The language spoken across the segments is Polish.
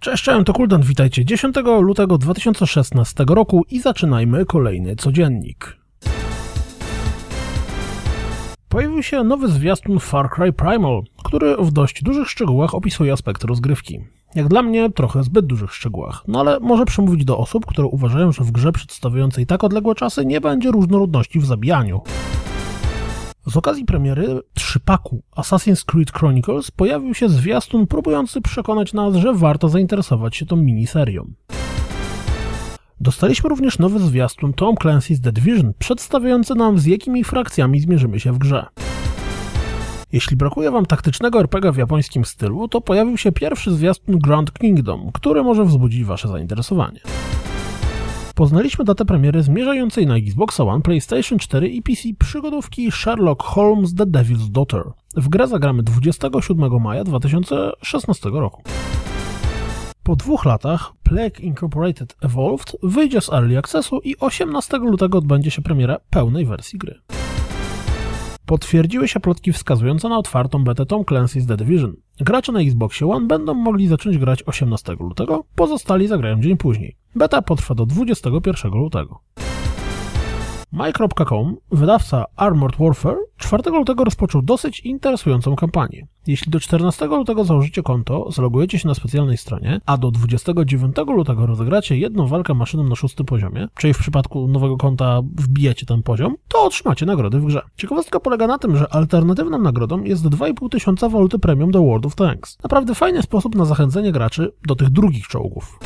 Cześć, cześć, to Kuldan, witajcie 10 lutego 2016 roku i zaczynajmy kolejny codziennik. Pojawił się nowy zwiastun Far Cry Primal, który w dość dużych szczegółach opisuje aspekty rozgrywki. Jak dla mnie trochę zbyt dużych szczegółach, no ale może przemówić do osób, które uważają, że w grze przedstawiającej tak odległe czasy nie będzie różnorodności w zabijaniu. Z okazji premiery trzypaku Assassin's Creed Chronicles pojawił się zwiastun próbujący przekonać nas, że warto zainteresować się tą miniserią. Dostaliśmy również nowy zwiastun Tom Clancy's The Division, przedstawiający nam z jakimi frakcjami zmierzymy się w grze. Jeśli brakuje Wam taktycznego RPG w japońskim stylu, to pojawił się pierwszy zwiastun Grand Kingdom, który może wzbudzić Wasze zainteresowanie. Poznaliśmy datę premiery zmierzającej na Xbox One, PlayStation 4 i PC przygodówki Sherlock Holmes The Devil's Daughter. W grę zagramy 27 maja 2016 roku. Po dwóch latach Plague Incorporated Evolved wyjdzie z Early Accessu i 18 lutego odbędzie się premiera pełnej wersji gry. Potwierdziły się plotki wskazujące na otwartą betę Tom Clancy's The Division. Gracze na Xboxie One będą mogli zacząć grać 18 lutego, pozostali zagrają dzień później. Beta potrwa do 21 lutego. My.com, wydawca Armored Warfare, 4 lutego rozpoczął dosyć interesującą kampanię. Jeśli do 14 lutego założycie konto, zalogujecie się na specjalnej stronie, a do 29 lutego rozegracie jedną walkę maszyną na szóstym poziomie, czyli w przypadku nowego konta wbijecie ten poziom, to otrzymacie nagrody w grze. Ciekawostka polega na tym, że alternatywną nagrodą jest 2,5 tysiąca waluty premium do World of Tanks. Naprawdę fajny sposób na zachęcenie graczy do tych drugich czołgów.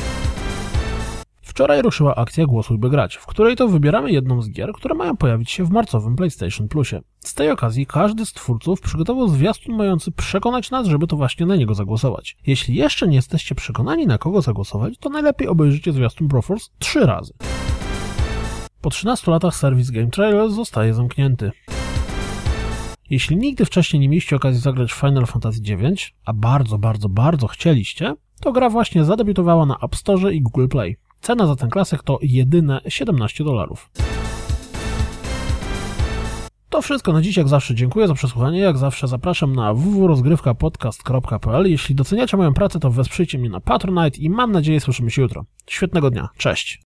Wczoraj ruszyła akcja Głosuj by grać, w której to wybieramy jedną z gier, które mają pojawić się w marcowym PlayStation Plusie. Z tej okazji każdy z twórców przygotował zwiastun mający przekonać nas, żeby to właśnie na niego zagłosować. Jeśli jeszcze nie jesteście przekonani na kogo zagłosować, to najlepiej obejrzyjcie zwiastun Broforce trzy razy. Po 13 latach serwis Game Trailers zostaje zamknięty. Jeśli nigdy wcześniej nie mieliście okazji zagrać w Final Fantasy IX, a bardzo, bardzo, bardzo chcieliście, to gra właśnie zadebiutowała na App Store i Google Play. Cena za ten klasyk to jedyne 17 dolarów. To wszystko na dziś, jak zawsze dziękuję za przesłuchanie, jak zawsze zapraszam na www.rozgrywkapodcast.pl Jeśli doceniacie moją pracę, to wesprzyjcie mnie na Patronite i mam nadzieję słyszymy się jutro. Świetnego dnia, cześć!